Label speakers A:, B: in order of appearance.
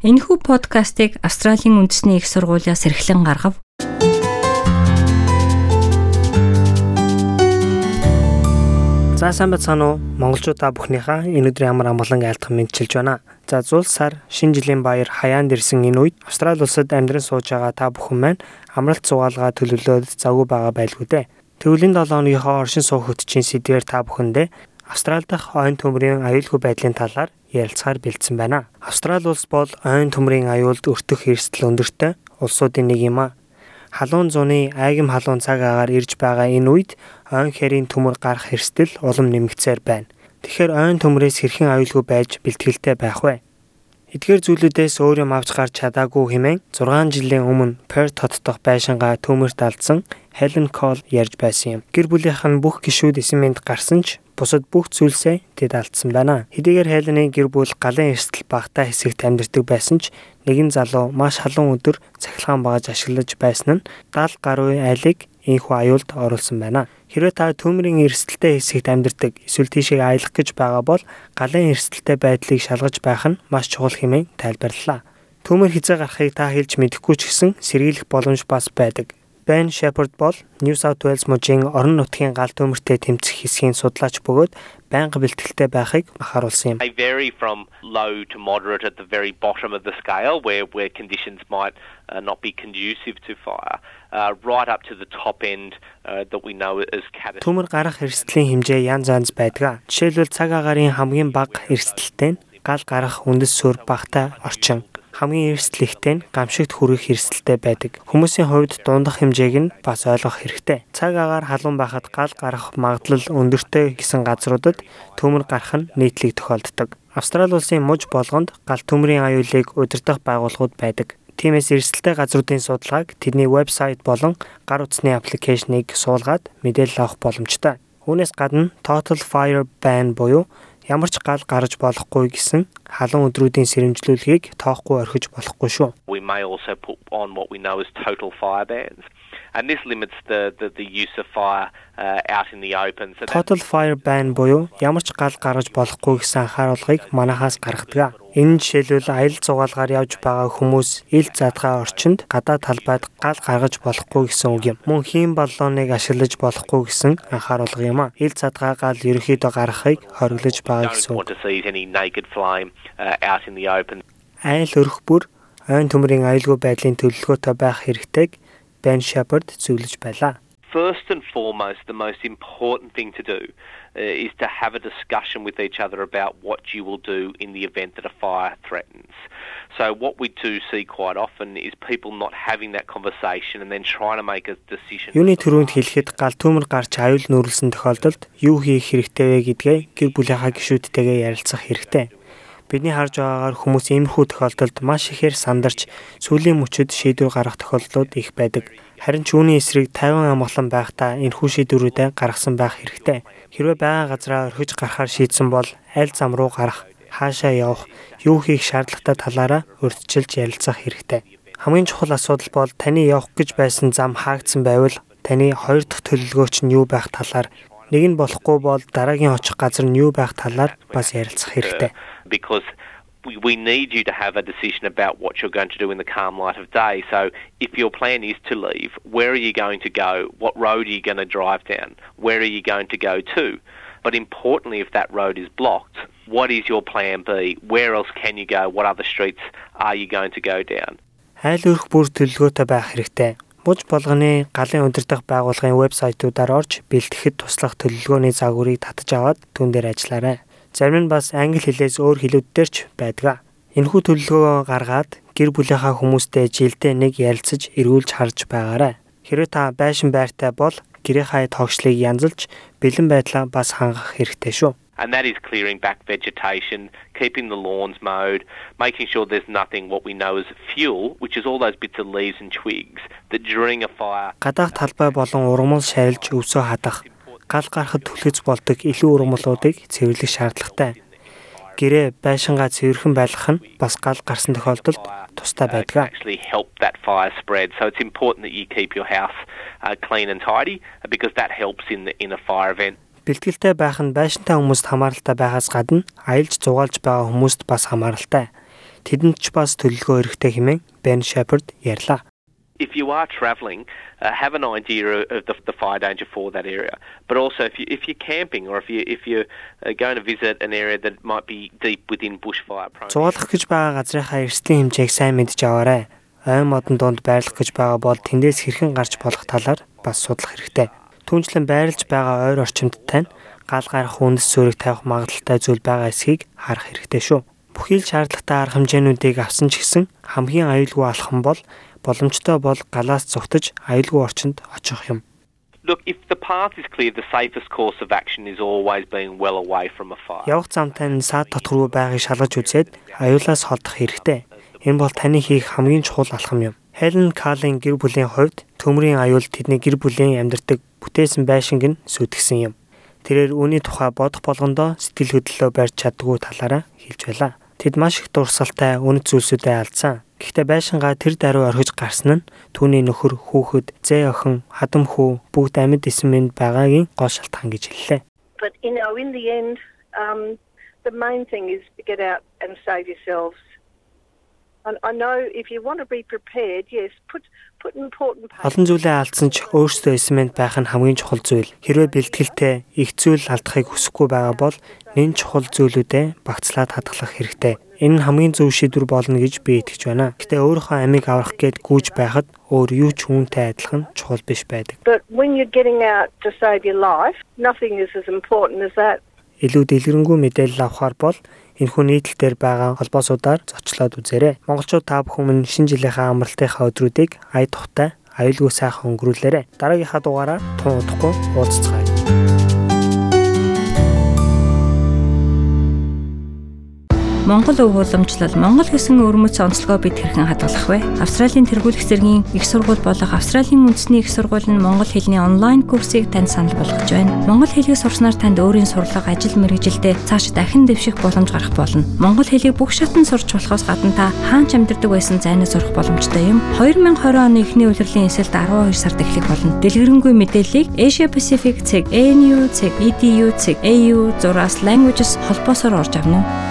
A: Энэхүү подкастыг Австралийн үндэсний их сургуулиас эрхлэн гаргав.
B: За сайн бацгаана уу? Монголчуудаа бүхнийхээ энэ өдрийн амар амгалан айлтгах мэдчилж байна. За зуул сар шинэ жилийн баяр хаяанд ирсэн энэ үед Австрали улсад амьдран сууж байгаа та бүхэн маань амралт цугаалгаа төлөвлөөд завгүй байгаа байлгүй дээ. Төвлийн 7 хоногийнхоо оршин суух хөтчийн сэдвээр та бүхэндээ Австрали дахь ойн төмрийн аюулгүй байдлын талаар ярилцахаар бэлдсэн байна. Австрали улс бол ойн төмрийн аюулд өртөх эрсдэл өндөртэй улсуудын нэг юм а. Халуун зуны айгим халуун цаг агаар ирж байгаа энэ үед ойн хэрийн төмөр гарах эрсдэл улам нэмэгцээр байна. Тэгэхээр ойн төмрөөс хэрхэн аюулгүй байж бэлтгэлтэй байх вэ? Эдгээр зүйлүүдээс өөр юм авч гарч чадаагүй хэмээн 6 жилийн өмнө Perth хот дох байшингаа төмөрт алдсан Helen Cole ярьж байсан юм. Гэр бүлийнх нь бүх гишүүд эсэмэнд гарсан ч бусад бүх зүйлсээ тэд алдсан байна. Хэдийгээр Helen-ийн гэр бүл галын эрсдэл багтаа хэсэгт амьдардаг байсан ч нэгэн залуу маш халуун өдөр цахилгаан багаж ашиглаж байсан нь 70 гаруй айлыг энэхүү аюулд оруулсан байна. Хэрвээ та төмрийн эрсдэлтэй хэсэгт амьдардаг эсвэл тийшээ аялах гэж байгаа бол галын эрсдэлтэй байдлыг шалгаж байх нь маш чухал хэмээн тайлбарлалаа. Төмөр хязгаа гарахыг та хэлж мэдэхгүй ч гэсэн сэргийлэх боломж бас байдаг. Ben Shepard бол New South Wales мужийн орон нутгийн гал төмөртэй тэмцэх хэсгийн судлаач бөгөөд байнга бэлтгэлтэй байхыг анхааруулсан юм.
C: They vary from low to moderate at the very bottom of the scale where where conditions might uh, not be conducive to fire uh, right up to the top end uh, that we know is catastrophic.
B: Төмөр гарах эрсдлийн хэмжээ янз янз байдаг. Жишээлбэл цаг агаарын хамгийн бага эрсдэлтэй нь гал гарах үндэс суурь багтаа орчин хамгийн эрсдлэгтэй нь гамшигт хүрэх эрсдэлтэй байдаг. Хүмүүсийн хувьд дундах хэмжээг нь бас ойлгох хэрэгтэй. Цаг агаар халуун байхад гал гарах магадлал өндөртэй гэсэн газруудад төмөр гарах нь нийтлэг тохиолддог. Австрали улсын муж болгонд гал төмрийн аюулыг удирдах байгууллагууд байдаг. Тиймээс эрсдэлтэй газруудын судалгааг тэдний вебсайт болон гар утасны аппликейшнийг суулгаад мэдээлэл авах боломжтой. Үүнээс гадна Total Fire Ban буюу ямар ч гал гарч болохгүй гэсэн халуун өдрүүдийн сэрэмжлүүлгийг тоохгүй орхиж болохгүй шүү.
C: We may also put on what we know as total fire bans. And this limits the, the, the use of fire uh, out in the open. So
B: Total Fire Ban буюу ямар ч гал гаргаж болохгүй гэсэн анхааруулгыг манахаас гаргадаг. Энэ жишээлбэл аялал зугаалгаар явж байгаа хүмүүс ил задгаа орчинд гадаа талбайд гал гаргаж болохгүй гэсэн үг юм. Мөн хийм баллоныг ашиглаж болохгүй гэсэн анхааруулга юм а. Ил задгаа гал ерөөхдөө гаргахыг хориглож байгаа гэсэн үг.
C: uh.
B: Айл өрх бүр ойн төмрийн аюулгүй байдлын төлөвлөгөөтэй байх хэрэгтэйг Ben Shepard зөвлөж байлаа.
C: First and foremost, the most important thing to do uh, is to have a discussion with each other about what you will do in the event that a fire threatens. So, what we do see quite often is people not having that conversation and then trying to make a decision.
B: Юуны төрөнд хэлэхэд гал төмөр гарч аюул нүүрлсэн тохиолдолд юу хийх хэрэгтэй вэ гэдгээ гэр бүлийнхаа гишүүдтэйгээ ярилцах хэрэгтэй. Бидний харж байгаагаар хүмүүс иймэрхүү тохиолдолд маш ихээр сандарч сүлийн мөчөд шийдвэр гаргах тохиолдлууд их байдаг. Харин ч үүний эсрэг 50 амгалан байхдаа энэхүү шийдвэрүүдээ гаргасан байх хэрэгтэй. Хэрвээ байгаа газраа орхиж гарахаар шийдсэн бол аль зам руу гарах, хаашаа явах, юу хийх шаардлагатай талаараа урьдчилж ярилцах хэрэгтэй. Хамгийн чухал асуудал бол таны явах гэж байсан зам хаагдсан байвал таны хоёр дахь төлөвлөгөөч нь юу байх талаар нэг нь болохгүй бол дараагийн очих газар нь юу байх талаар бас ярилцах хэрэгтэй.
C: Because we, we need you to have a decision about what you're going to do in the calm light of day. So, if your plan is to leave, where are you going to go? What road are you going to drive down? Where are you going to go to? But importantly, if that road is blocked, what is your plan B? Where else can you go? What other streets are you going to go down?
B: Айл өрх бүр төлөвлөгөөтэй байх хэрэгтэй. Муж болгоны галын удирдах байгууллагын вебсайтуудаар орж бэлтгэхэд туслах төлөвлөгөөний загварыг татаж аваад түн дээр ажиллаарай. Зарим нь бас англи хэлээс өөр хэлүүдээр ч байдаг. Энэхүү төлөвлөгөө гаргаад гэр бүлийнхаа хүмүүстэй жилдээ нэг ярилцаж эргүүлж харж байгаарай. Хэрвээ та байшин байртай бол гэрийнхаа тогшлыг янзалж бэлэн байдлаа бас хангах хэрэгтэй шүү.
C: And that is clearing back vegetation, keeping the lawns mowed, making sure there's nothing what we know as fuel, which is all those bits of leaves and twigs that during a fire
B: Гадаах талбай болон ургамал шарилж өвсөө хадах, гал гарахад түлхэц болдог илүү ургамлуудыг цэвэрлэх шаардлагатай. Гэрээ байшингаа цэвэрхэн байлгах нь бас гал гарсан тохиолдолд тустай байдаг.
C: So it's important that you keep your house uh, clean and tidy uh, because that helps in the, in a fire event.
B: Бэлтгэлтэй байх нь байшинтай хүмүүст хамааралтай байгаас гадна аялж зугаалж байгаа хүмүүст бас хамааралтай. тэдэнд ч бас төлөвлөгөө хэрэгтэй хэмээн Ben Shepard ярьлаа.
C: If you are travelling, uh, have an idea of the, the, fire danger for that area. But also, if you if you're camping or if you if you're uh, going to visit an area that might be deep within bushfire prone.
B: Зуулах гэж байгаа газрынхаа эрсдлийн хэмжээг сайн мэдж аваарай. Ой модон донд байрлах гэж байгаа бол тэндээс хэрхэн гарч болох талаар бас судлах хэрэгтэй. Түүнчлэн байрлаж байгаа ойр орчимд тань гал гарах үндэс зүрэг тавих магадaltaй зүйл байгаа эсхийг харах хэрэгтэй шүү. Бүхий л шаардлагатай арга хэмжээнүүдийг авсан ч гэсэн хамгийн аюулгүй алхам бол боломжтой бол галаас зугтаж аюулгүй орчинд очих юм.
C: Look, if the path is clear, the safest course of action is always being well away from a fire.
B: Явах замтай нь саад дотор руу байгааг шалгаж үзээд аюулаас холдох хэрэгтэй. Энэ бол таны хийх хамгийн чухал алхам юм. Хелен Калын гэр бүлийн хувьд төмрийн аюул тэдний гэр бүлийн амьдардаг бүтээсэн байшинг нь сүтгэсэн юм. Тэрээр үүний тухай бодох болгондоо сэтгэл хөдлөлөө барьж чаддгүй талаараа хэлж байлаа. Тэд маш их дурсалтай үнэт зүйлсүүдэд алдсан. Гэхдээ байшингаа тэр даруй орхиж гарсан нь түүний нөхөр хүүхэд зээ охин хадам хүү бүгд амьд эсмэнд байгаагийн гол шалтгаан гэж хэллээ.
D: But you know in the end um the main thing is to get out and save yourselves. And I know if you want to be prepared, yes, put
B: Олон зүйлээ алдсан ч өөрсдөө эсмэнд байх нь хамгийн чухал зүйл. Хэрвээ бэлтгэлтэй их зүйл алдахыг хүсэхгүй байгаа бол нэн чухал зүйлүүдэд багцлаад хадгалах хэрэгтэй. Энэ нь хамгийн зөв шийдвэр болно гэж би итгэж байна. Гэтэ өөрийнхөө амийг аврах гээд гүйж байхад өөр юу ч үүнтэй адилхан чухал биш байдаг. Илүү дэлгэрэнгүй мэдээлэл авахар бол энэхүү нийтлэл дээр байгаа холбоосуудаар зочлоод үзээрэй. Монголчууд та бүхэн шинэ жилийнхаа амралтынхаа өдрүүдийг ая тухтай аюулгүй сайхан өнгөрүүлээрэй. Дараагийнхаа дугаараар тун удахгүй уулзцгаая.
A: Монгол өв уламжлал Монгол гэсэн өрмөц онцлогоо бид хэрхэн хадгалах вэ? Австралийн тэргуулах зэргийн их сургууль болох Австралийн үндэсний их сургууль нь монгол хэлний онлайн курсыг танд санал болгож байна. Монгол хэлийг сурснаар танд өөрийн сурлага, ажил мэргэжилдээ цааш дахин дэвших боломж гарах болно. Монгол хэлийг бүх шатнд сурч болохоос гадна та хаанч амьдардаг байсан зайнаа сурах боломжтой юм. 2020 оны эхний улирлын эсэлд 12 сард эхлэх болно. Дэлгэрэнгүй мэдээллийг Asia Pacific цэг ANU цэг EDU цэг AU зураас languages холбоосоор орж авна уу?